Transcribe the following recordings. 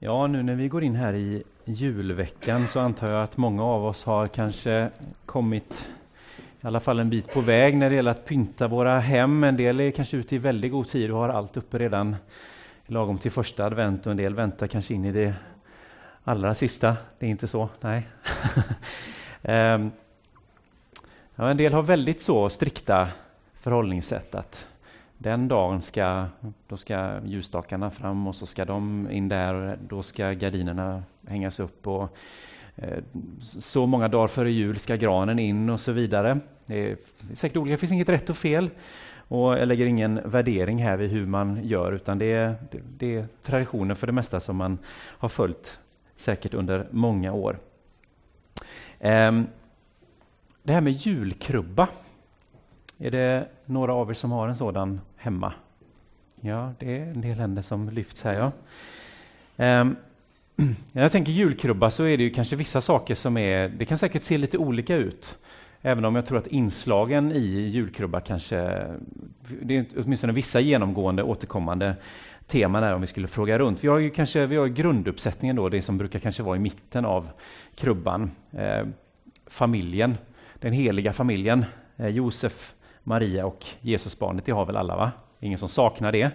Ja, nu när vi går in här i julveckan så antar jag att många av oss har kanske kommit i alla fall en bit på väg när det gäller att pynta våra hem. En del är kanske ute i väldigt god tid och har allt uppe redan lagom till första advent och en del väntar kanske in i det allra sista. Det är inte så, nej. Ehm, ja, en del har väldigt så strikta förhållningssätt att den dagen ska, då ska ljusstakarna fram och så ska de in där, då ska gardinerna hängas upp och eh, så många dagar före jul ska granen in och så vidare. Det är säkert olika, det finns inget rätt och fel. Och jag lägger ingen värdering här vid hur man gör utan det är, det är traditioner för det mesta som man har följt säkert under många år. Ehm, det här med julkrubba är det några av er som har en sådan hemma? Ja, det är en del händer som lyfts här. Ja. Um, när jag tänker julkrubba så är det ju kanske vissa saker som är, det kan säkert se lite olika ut. Även om jag tror att inslagen i julkrubba kanske, det är åtminstone vissa genomgående återkommande teman där om vi skulle fråga runt. Vi har ju kanske vi har grunduppsättningen då, det som brukar kanske vara i mitten av krubban. Eh, familjen, den heliga familjen. Eh, Josef, Maria och Jesusbarnet, det har väl alla va? Ingen som saknar det.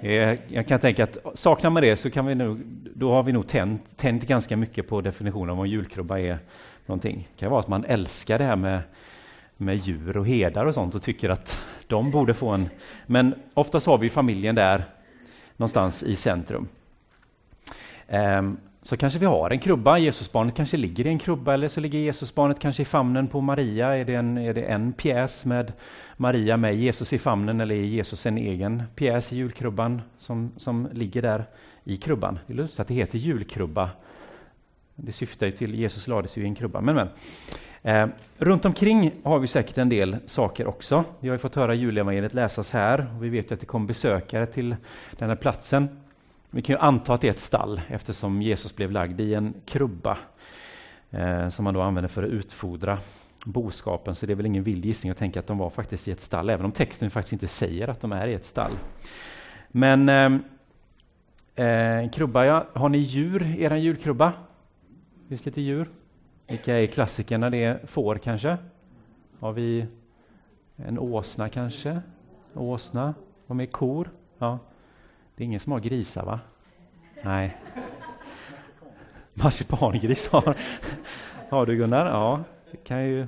Eh, jag kan tänka att saknar man det så kan vi nog, då har vi nog tänt, tänt ganska mycket på definitionen av vad julkrubba är. Någonting. Det kan vara att man älskar det här med, med djur och herdar och sånt och tycker att de borde få en... Men oftast har vi familjen där någonstans i centrum. Um, så kanske vi har en krubba, Jesusbarnet kanske ligger i en krubba eller så ligger Jesusbarnet kanske i famnen på Maria. Är det en, är det en pjäs med Maria med Jesus i famnen eller är Jesus en egen pjäs i julkrubban som, som ligger där i krubban? Det är lustigt att det heter julkrubba. Det syftar ju till Jesus lades ju i en krubba. Men, men. Eh, runt omkring har vi säkert en del saker också. Vi har ju fått höra julevangeliet läsas här och vi vet att det kom besökare till den här platsen. Vi kan ju anta att det är ett stall eftersom Jesus blev lagd i en krubba eh, som man då använder för att utfodra boskapen. Så det är väl ingen vild gissning att tänka att de var faktiskt i ett stall, även om texten faktiskt inte säger att de är i ett stall. Men eh, eh krubba, ja. Har ni djur i er julkrubba? Finns lite djur? Vilka är klassikerna? Det är får kanske? Har vi en åsna kanske? Åsna? Vad med kor? Ja. Det är ingen som har grisar, va? Nej. Marsipangris har, har du Gunnar? Ja, det kan ju...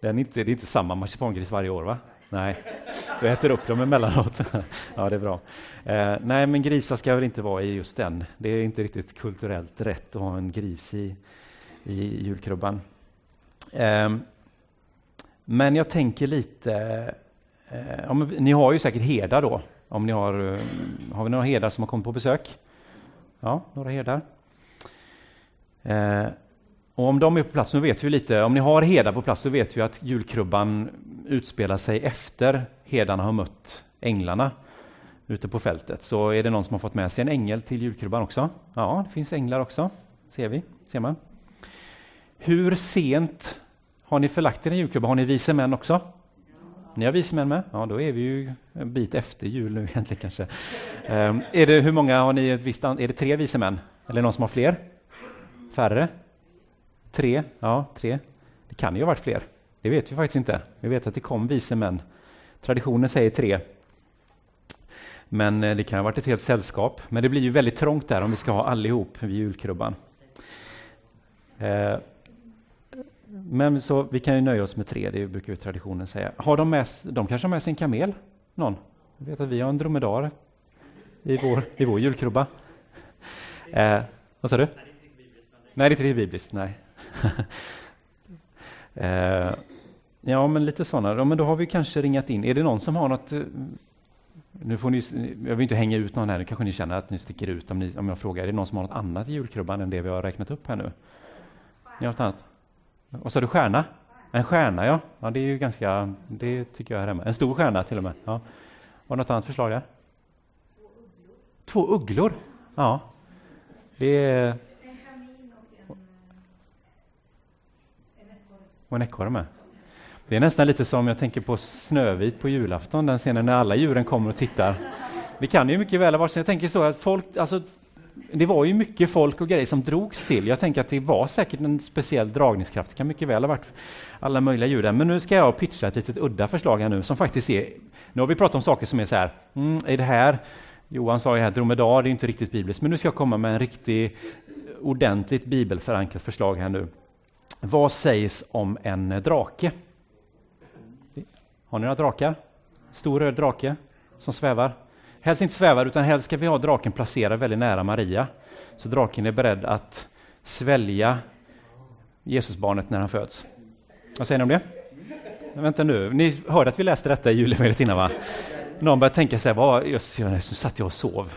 Den är inte, det är inte samma marsipangris varje år, va? Nej, du äter upp dem emellanåt. ja, det är bra. Eh, nej, men grisar ska väl inte vara i just den. Det är inte riktigt kulturellt rätt att ha en gris i, i julkrubban. Eh, men jag tänker lite... Eh, ja, ni har ju säkert herdar då, om ni har, eh, har vi några herdar som har kommit på besök? Ja, några herdar. Eh, och om de är på plats, nu vet vi lite, om ni har herdar på plats, så vet vi att julkrubban utspelar sig efter herdarna har mött änglarna ute på fältet. Så är det någon som har fått med sig en ängel till julkrubban också? Ja, det finns änglar också, ser vi, ser man. Hur sent har ni förlagt er en julkrubba? Har ni vise män också? Ni har vise män med? Ja, då är vi ju en bit efter jul nu egentligen kanske. Um, är det, hur många har ni ett visst Är det tre vise män? Eller någon som har fler? Färre? Tre? Ja, tre. Det kan ju ha varit fler. Det vet vi faktiskt inte. Vi vet att det kom vise män. Traditionen säger tre. Men eh, det kan ha varit ett helt sällskap. Men det blir ju väldigt trångt där om vi ska ha allihop vid julkrubban. Uh, men så vi kan ju nöja oss med tre, det brukar ju traditionen säga. Har de, med, de kanske har med sig en kamel? Någon? Jag vet att vi har en dromedar i vår, i vår julkrubba. Eh, vad sa du? Nej, det är inte bibliskt. Nej. eh, ja, men lite sådana. Ja, men då har vi kanske ringat in. Är det någon som har något? Eh, nu får ni, jag vill inte hänga ut någon här, nu kanske ni känner att ni sticker ut om, ni, om jag frågar. Är det någon som har något annat i julkrubban än det vi har räknat upp här nu? Ni har något annat? Vad sa du, stjärna? En stjärna, ja. ja. Det är ju ganska, det tycker jag är hemma. En stor stjärna till och med. Ja. Var det något annat förslag där? Två ugglor? Ja. Det är... Och en ekorre med. Det är nästan lite som jag tänker på Snövit på julafton, den scenen när alla djuren kommer och tittar. Det kan ju mycket väl ha varit så. Jag tänker så att folk, alltså det var ju mycket folk och grejer som drogs till. Jag tänker att det var säkert en speciell dragningskraft. Det kan mycket väl ha varit alla möjliga djur Men nu ska jag pitcha ett litet udda förslag här nu som faktiskt är... Nu har vi pratat om saker som är så här, mm, är det här Johan sa ju här, dromedar, det är inte riktigt bibliskt, men nu ska jag komma med en riktigt ordentligt bibelförankrat förslag här nu. Vad sägs om en drake? Har ni några drakar? Stor röd drake som svävar? Helst inte svävar, utan helst ska vi ha draken placerad väldigt nära Maria. Så draken är beredd att svälja Jesusbarnet när han föds. Vad säger ni om det? Men vänta nu, ni hörde att vi läste detta i julevangeliet innan va? Någon börjar tänka sig, vad, just, nu satt jag och sov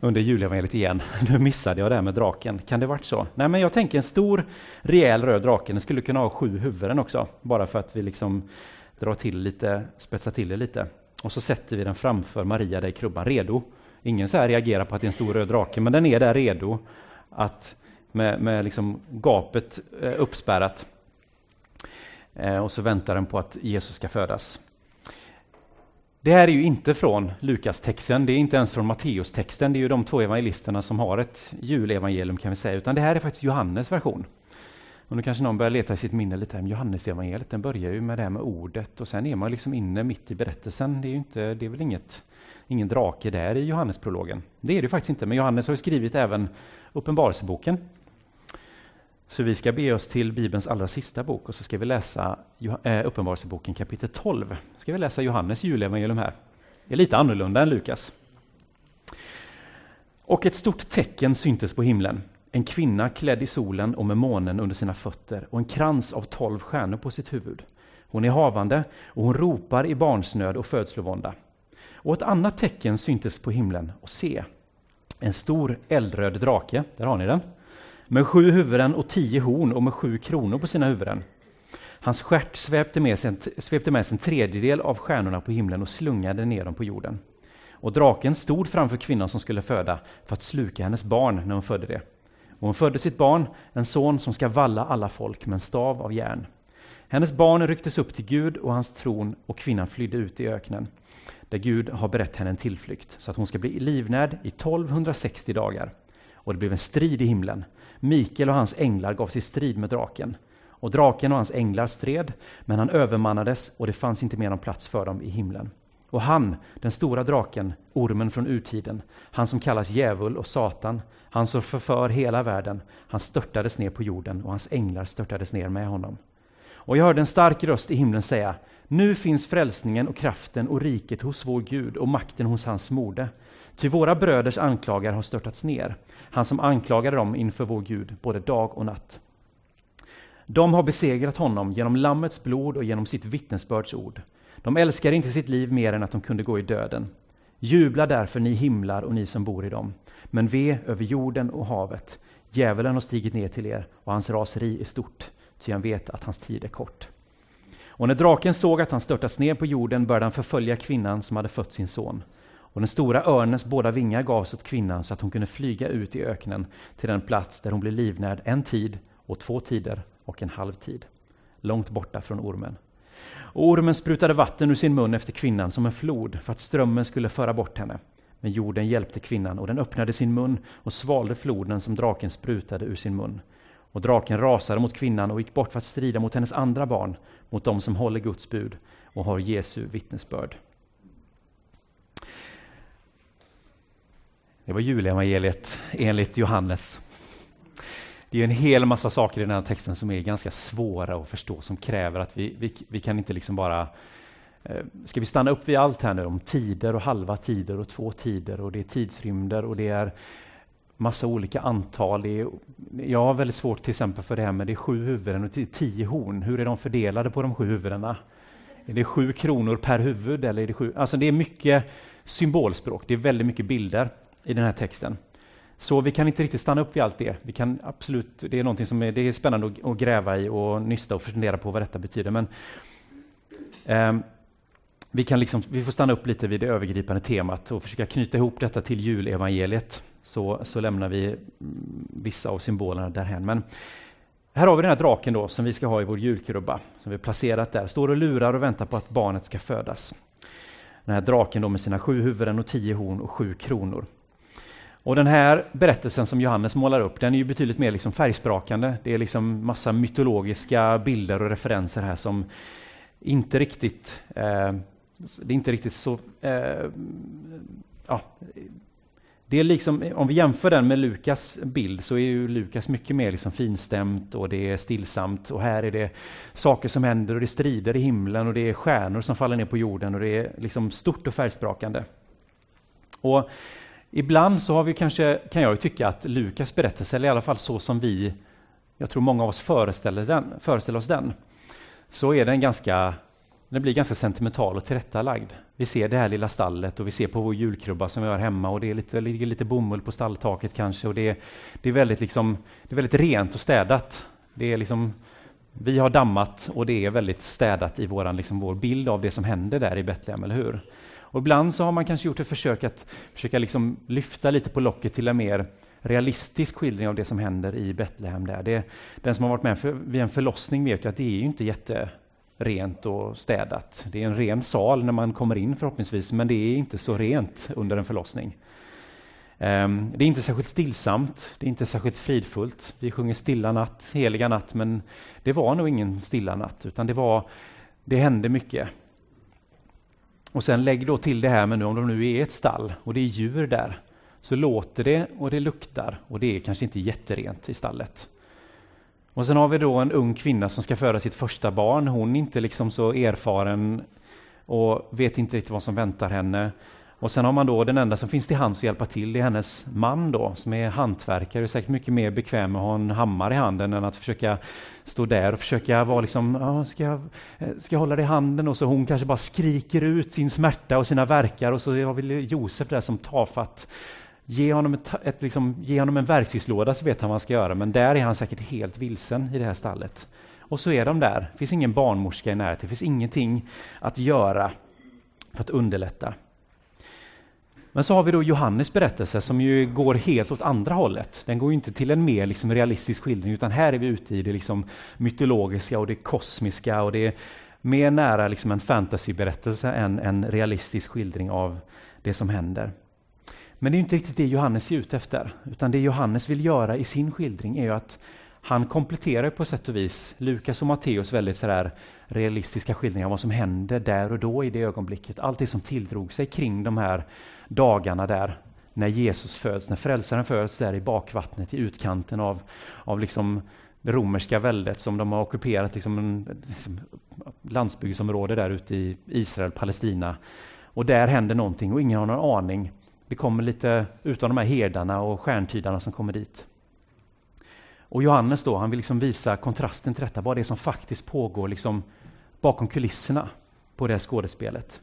under julevangeliet igen. Nu missade jag det här med draken. Kan det varit så? Nej, men jag tänker en stor, rejäl röd drake. Den skulle kunna ha sju huvuden också, bara för att vi liksom drar till lite, spetsar till det lite. Och så sätter vi den framför Maria där i krubban, redo. Ingen så här reagerar på att det är en stor röd drake, men den är där redo att med, med liksom gapet eh, uppspärrat. Eh, och så väntar den på att Jesus ska födas. Det här är ju inte från Lukas-texten, det är inte ens från Matteus-texten, det är ju de två evangelisterna som har ett julevangelium kan vi säga, utan det här är faktiskt Johannes version. Och nu kanske någon börjar leta i sitt minne lite, men Johannesevangeliet, den börjar ju med det här med ordet och sen är man liksom inne mitt i berättelsen. Det är ju inte, det är väl inget, ingen drake där i Johannesprologen. Det är det faktiskt inte, men Johannes har ju skrivit även Uppenbarelseboken. Så vi ska be oss till Bibelns allra sista bok och så ska vi läsa eh, Uppenbarelseboken kapitel 12. Ska vi läsa Johannes julevangelium här. Det är lite annorlunda än Lukas. Och ett stort tecken syntes på himlen. En kvinna klädd i solen och med månen under sina fötter och en krans av tolv stjärnor på sitt huvud. Hon är havande och hon ropar i barnsnöd och födslovånda. Och ett annat tecken syntes på himlen och se, en stor eldröd drake, där har ni den, med sju huvuden och tio horn och med sju kronor på sina huvuden. Hans stjärt svepte med, sig en, svepte med sig en tredjedel av stjärnorna på himlen och slungade ner dem på jorden. Och draken stod framför kvinnan som skulle föda för att sluka hennes barn när hon födde det. Och hon födde sitt barn, en son som ska valla alla folk med en stav av järn. Hennes barn rycktes upp till Gud och hans tron och kvinnan flydde ut i öknen, där Gud har berett henne en tillflykt, så att hon ska bli livnärd i 1260 dagar. Och det blev en strid i himlen. Mikael och hans änglar gav sig strid med draken. Och draken och hans änglar stred, men han övermannades och det fanns inte mer någon plats för dem i himlen. Och han, den stora draken, ormen från urtiden, han som kallas djävul och Satan, han som förför hela världen, han störtades ner på jorden och hans änglar störtades ner med honom. Och jag hörde en stark röst i himlen säga, nu finns frälsningen och kraften och riket hos vår Gud och makten hos hans mode. Ty våra bröders anklagar har störtats ner, han som anklagade dem inför vår Gud både dag och natt. De har besegrat honom genom Lammets blod och genom sitt vittnesbörds ord. De älskar inte sitt liv mer än att de kunde gå i döden. Jubla därför, ni himlar och ni som bor i dem. Men ve över jorden och havet. Djävulen har stigit ner till er och hans raseri är stort, ty han vet att hans tid är kort. Och när draken såg att han störtats ner på jorden började han förfölja kvinnan som hade fött sin son. Och den stora örnens båda vingar gavs åt kvinnan så att hon kunde flyga ut i öknen till den plats där hon blev livnärd en tid och två tider och en halv tid, långt borta från ormen. Och ormen sprutade vatten ur sin mun efter kvinnan som en flod för att strömmen skulle föra bort henne. Men jorden hjälpte kvinnan och den öppnade sin mun och svalde floden som draken sprutade ur sin mun. Och draken rasade mot kvinnan och gick bort för att strida mot hennes andra barn, mot dem som håller Guds bud och har Jesu vittnesbörd. Det var julevangeliet enligt Johannes. Det är en hel massa saker i den här texten som är ganska svåra att förstå, som kräver att vi, vi, vi kan inte liksom bara eh, Ska vi stanna upp vid allt här nu om tider och halva tider och två tider och det är tidsrymder och det är massa olika antal. Det är, jag har väldigt svårt till exempel för det här med det är sju huvuden och tio horn. Hur är de fördelade på de sju huvudena? Är det sju kronor per huvud eller är det sju? Alltså det är mycket symbolspråk. Det är väldigt mycket bilder i den här texten. Så vi kan inte riktigt stanna upp vid allt det. Vi kan absolut, det är någonting som är, det är spännande att, att gräva i och nysta och fundera på vad detta betyder. Men eh, vi, kan liksom, vi får stanna upp lite vid det övergripande temat och försöka knyta ihop detta till julevangeliet. Så, så lämnar vi mm, vissa av symbolerna därhen. Men här har vi den här draken då, som vi ska ha i vår julkrubba, som vi placerat där. Står och lurar och väntar på att barnet ska födas. Den här draken då med sina sju huvuden och tio horn och sju kronor. Och den här berättelsen som Johannes målar upp, den är ju betydligt mer liksom färgsprakande. Det är liksom massa mytologiska bilder och referenser här som inte riktigt, eh, det är inte riktigt så, eh, ja, det är liksom, om vi jämför den med Lukas bild så är ju Lukas mycket mer liksom finstämt och det är stillsamt och här är det saker som händer och det strider i himlen och det är stjärnor som faller ner på jorden och det är liksom stort och färgsprakande. Och ibland så har vi kanske, kan jag tycka att Lukas berättelse, eller i alla fall så som vi, jag tror många av oss föreställer, den, föreställer oss den, så är den ganska den blir ganska sentimental och tillrättalagd. Vi ser det här lilla stallet och vi ser på vår julkrubba som vi har hemma och det är lite, ligger lite bomull på stalltaket kanske och det är, det är, väldigt, liksom, det är väldigt rent och städat. Det är liksom, vi har dammat och det är väldigt städat i våran, liksom, vår bild av det som händer där i Betlehem, eller hur? Och ibland så har man kanske gjort ett försök att försöka liksom lyfta lite på locket till en mer realistisk skildring av det som händer i Betlehem. Där. Det, den som har varit med för, vid en förlossning vet ju att det är ju inte jätte rent och städat. Det är en ren sal när man kommer in förhoppningsvis, men det är inte så rent under en förlossning. Um, det är inte särskilt stillsamt, det är inte särskilt fridfullt. Vi sjunger Stilla natt, Heliga natt, men det var nog ingen stilla natt, utan det, var, det hände mycket. Och sen lägg då till det här med nu, om de nu är ett stall och det är djur där, så låter det och det luktar och det är kanske inte jätterent i stallet. Och sen har vi då en ung kvinna som ska föda sitt första barn. Hon är inte liksom så erfaren och vet inte riktigt vad som väntar henne. Och sen har man då den enda som finns till hands att hjälpa till, det är hennes man då, som är hantverkare, och säkert mycket mer bekväm med att ha en hammare i handen än att försöka stå där och försöka vara liksom, ah, ska, jag, eh, ska jag hålla det i handen? Och så hon kanske bara skriker ut sin smärta och sina verkar och så har vi Josef där som tafatt Ge honom, ett, ett, liksom, ge honom en verktygslåda så vet han vad han ska göra, men där är han säkert helt vilsen i det här stallet. Och så är de där, det finns ingen barnmorska i närheten, det finns ingenting att göra för att underlätta. Men så har vi då Johannes berättelse som ju går helt åt andra hållet. Den går inte till en mer liksom realistisk skildring, utan här är vi ute i det liksom mytologiska och det kosmiska och det är mer nära liksom en fantasyberättelse än en realistisk skildring av det som händer. Men det är inte riktigt det Johannes är ute efter, utan det Johannes vill göra i sin skildring är ju att han kompletterar på sätt och vis Lukas och Matteus väldigt sådär realistiska skildringar av vad som händer där och då i det ögonblicket. Allt det som tilldrog sig kring de här dagarna där när Jesus föds, när frälsaren föds där i bakvattnet i utkanten av, av liksom det romerska väldet som de har ockuperat liksom en liksom landsbygdsområde där ute i Israel, Palestina. Och där händer någonting och ingen har någon aning. Det kommer lite utav de här herdarna och stjärntydarna som kommer dit. Och Johannes då, han vill liksom visa kontrasten till detta, vad det är som faktiskt pågår liksom bakom kulisserna på det här skådespelet.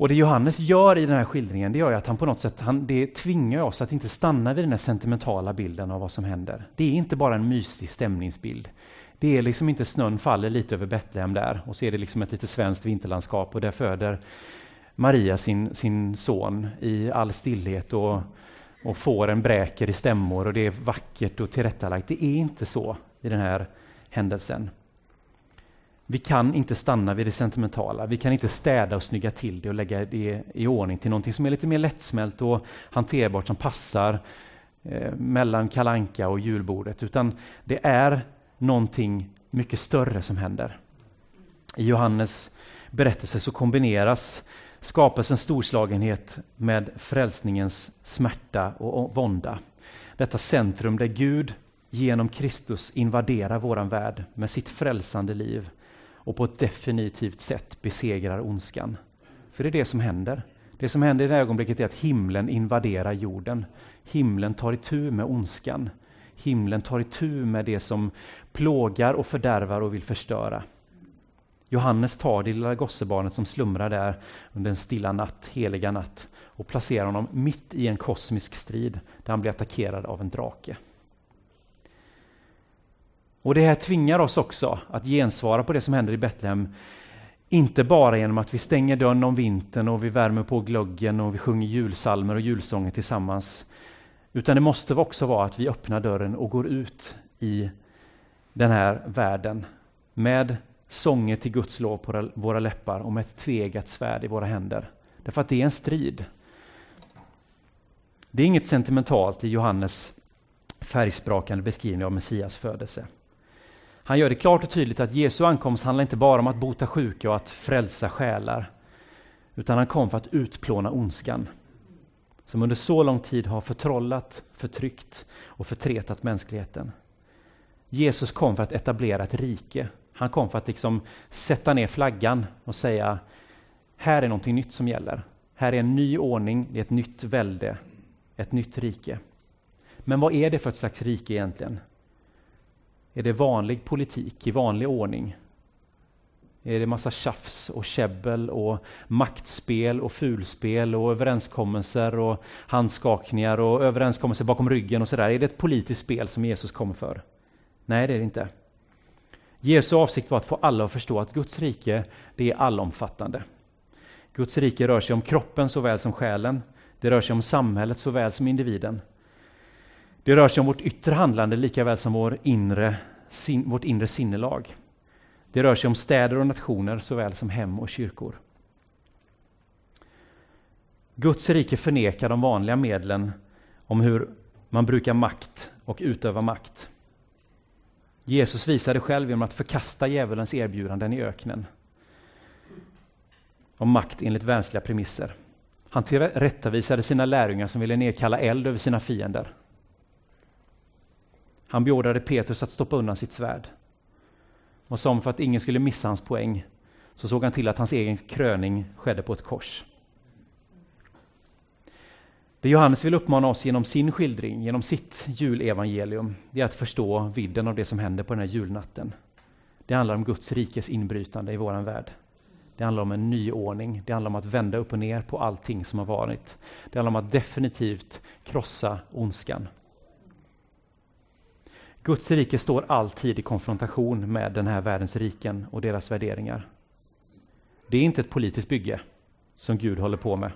Och det Johannes gör i den här skildringen, det gör att han på något sätt han, det tvingar oss att inte stanna vid den här sentimentala bilden av vad som händer. Det är inte bara en mysig stämningsbild. Det är liksom inte snön faller lite över Betlehem där och så är det liksom ett lite svenskt vinterlandskap och där föder Maria sin, sin son i all stillhet och, och fåren bräker i stämmor och det är vackert och tillrättalagt. Det är inte så i den här händelsen. Vi kan inte stanna vid det sentimentala. Vi kan inte städa och snygga till det och lägga det i ordning till någonting som är lite mer lättsmält och hanterbart som passar eh, mellan kalanka och julbordet, utan det är någonting mycket större som händer. I Johannes berättelse så kombineras skapelsens storslagenhet med frälsningens smärta och vånda. Detta centrum där Gud genom Kristus invaderar våran värld med sitt frälsande liv och på ett definitivt sätt besegrar ondskan. För det är det som händer. Det som händer i det här ögonblicket är att himlen invaderar jorden. Himlen tar itu med ondskan. Himlen tar itu med det som plågar och fördärvar och vill förstöra. Johannes tar det lilla gossebarnet som slumrar där under en stilla natt, heliga natt, och placerar honom mitt i en kosmisk strid där han blir attackerad av en drake. Och Det här tvingar oss också att gensvara på det som händer i Betlehem. Inte bara genom att vi stänger dörren om vintern och vi värmer på glöggen och vi sjunger julsalmer och julsånger tillsammans. Utan det måste också vara att vi öppnar dörren och går ut i den här världen med sånger till Guds lov på våra läppar och med ett tvegat svärd i våra händer. Därför att det är en strid. Det är inget sentimentalt i Johannes färgsprakande beskrivning av Messias födelse. Han gör det klart och tydligt att Jesu ankomst handlar inte bara om att bota sjuka och att frälsa själar, utan han kom för att utplåna ondskan, som under så lång tid har förtrollat, förtryckt och förtretat mänskligheten. Jesus kom för att etablera ett rike. Han kom för att liksom sätta ner flaggan och säga, här är någonting nytt som gäller. Här är en ny ordning, det är ett nytt välde, ett nytt rike. Men vad är det för ett slags rike egentligen? Är det vanlig politik i vanlig ordning? Är det massa tjafs och käbbel och maktspel och fulspel och överenskommelser och handskakningar och överenskommelser bakom ryggen och sådär? Är det ett politiskt spel som Jesus kommer för? Nej, det är det inte. Jesu avsikt var att få alla att förstå att Guds rike, det är allomfattande. Guds rike rör sig om kroppen såväl som själen. Det rör sig om samhället såväl som individen. Det rör sig om vårt yttre handlande lika väl som vår inre, sin, vårt inre sinnelag. Det rör sig om städer och nationer såväl som hem och kyrkor. Guds rike förnekar de vanliga medlen om hur man brukar makt och utöva makt. Jesus visade själv genom att förkasta djävulens erbjudanden i öknen om makt enligt världsliga premisser. Han tillrättavisade sina lärjungar som ville nedkalla eld över sina fiender. Han beordrade Petrus att stoppa undan sitt svärd. Och som för att ingen skulle missa hans poäng så såg han till att hans egen kröning skedde på ett kors. Det Johannes vill uppmana oss genom sin skildring, genom sitt julevangelium, det är att förstå vidden av det som händer på den här julnatten. Det handlar om Guds rikes inbrytande i vår värld. Det handlar om en ny ordning. Det handlar om att vända upp och ner på allting som har varit. Det handlar om att definitivt krossa ondskan. Guds rike står alltid i konfrontation med den här världens riken och deras värderingar. Det är inte ett politiskt bygge som Gud håller på med.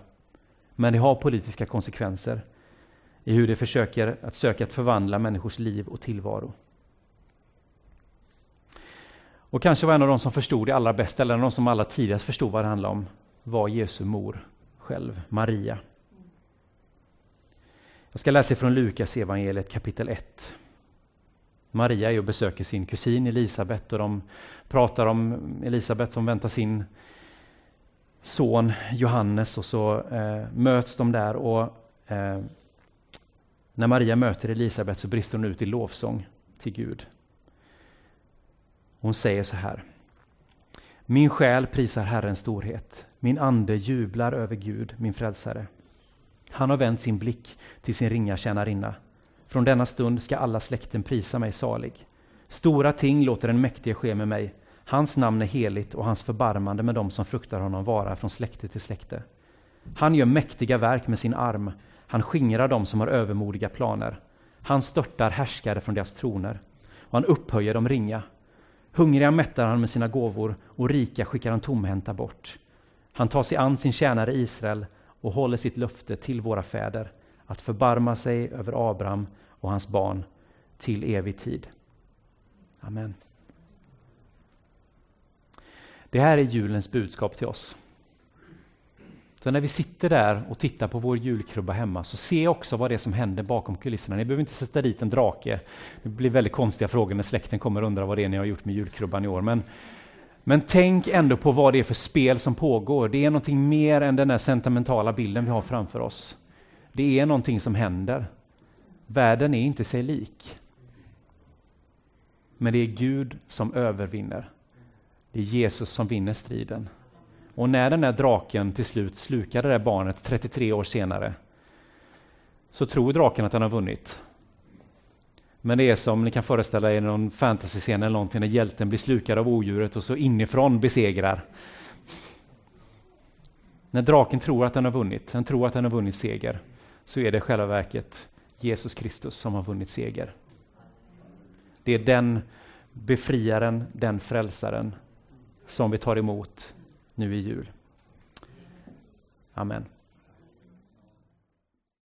Men det har politiska konsekvenser i hur det försöker att söka att förvandla människors liv och tillvaro. Och kanske var en av de som förstod det allra bäst, eller en av de som allra tidigast förstod vad det handlade om, var Jesu mor själv, Maria. Jag ska läsa från Lukas evangeliet kapitel 1. Maria är och besöker sin kusin Elisabet och de pratar om Elisabet som väntar sin son Johannes och så eh, möts de där och eh, när Maria möter Elisabet så brister hon ut i lovsång till Gud. Hon säger så här. Min själ prisar Herrens storhet. Min ande jublar över Gud, min frälsare. Han har vänt sin blick till sin ringa tjänarinna. Från denna stund ska alla släkten prisa mig salig. Stora ting låter den mäktige ske med mig. Hans namn är heligt och hans förbarmande med dem som fruktar honom varar från släkte till släkte. Han gör mäktiga verk med sin arm. Han skingrar dem som har övermodiga planer. Han störtar härskare från deras troner och han upphöjer de ringa. Hungriga mättar han med sina gåvor och rika skickar han tomhänta bort. Han tar sig an sin tjänare Israel och håller sitt löfte till våra fäder att förbarma sig över Abraham och hans barn till evig tid. Amen. Det här är julens budskap till oss. Så när vi sitter där och tittar på vår julkrubba hemma så se också vad det är som händer bakom kulisserna. Ni behöver inte sätta dit en drake. Det blir väldigt konstiga frågor när släkten kommer och undrar vad det är ni har gjort med julkrubban i år. Men, men tänk ändå på vad det är för spel som pågår. Det är någonting mer än den där sentimentala bilden vi har framför oss. Det är någonting som händer. Världen är inte sig lik. Men det är Gud som övervinner. Det är Jesus som vinner striden. Och när den där draken till slut slukar det där barnet 33 år senare så tror draken att den har vunnit. Men det är som ni kan föreställa er någon fantasyscen eller någonting när hjälten blir slukad av odjuret och så inifrån besegrar. När draken tror att den har vunnit, den tror att den har vunnit seger, så är det i själva verket Jesus Kristus som har vunnit seger. Det är den befriaren, den frälsaren som vi tar emot nu i jul. Amen.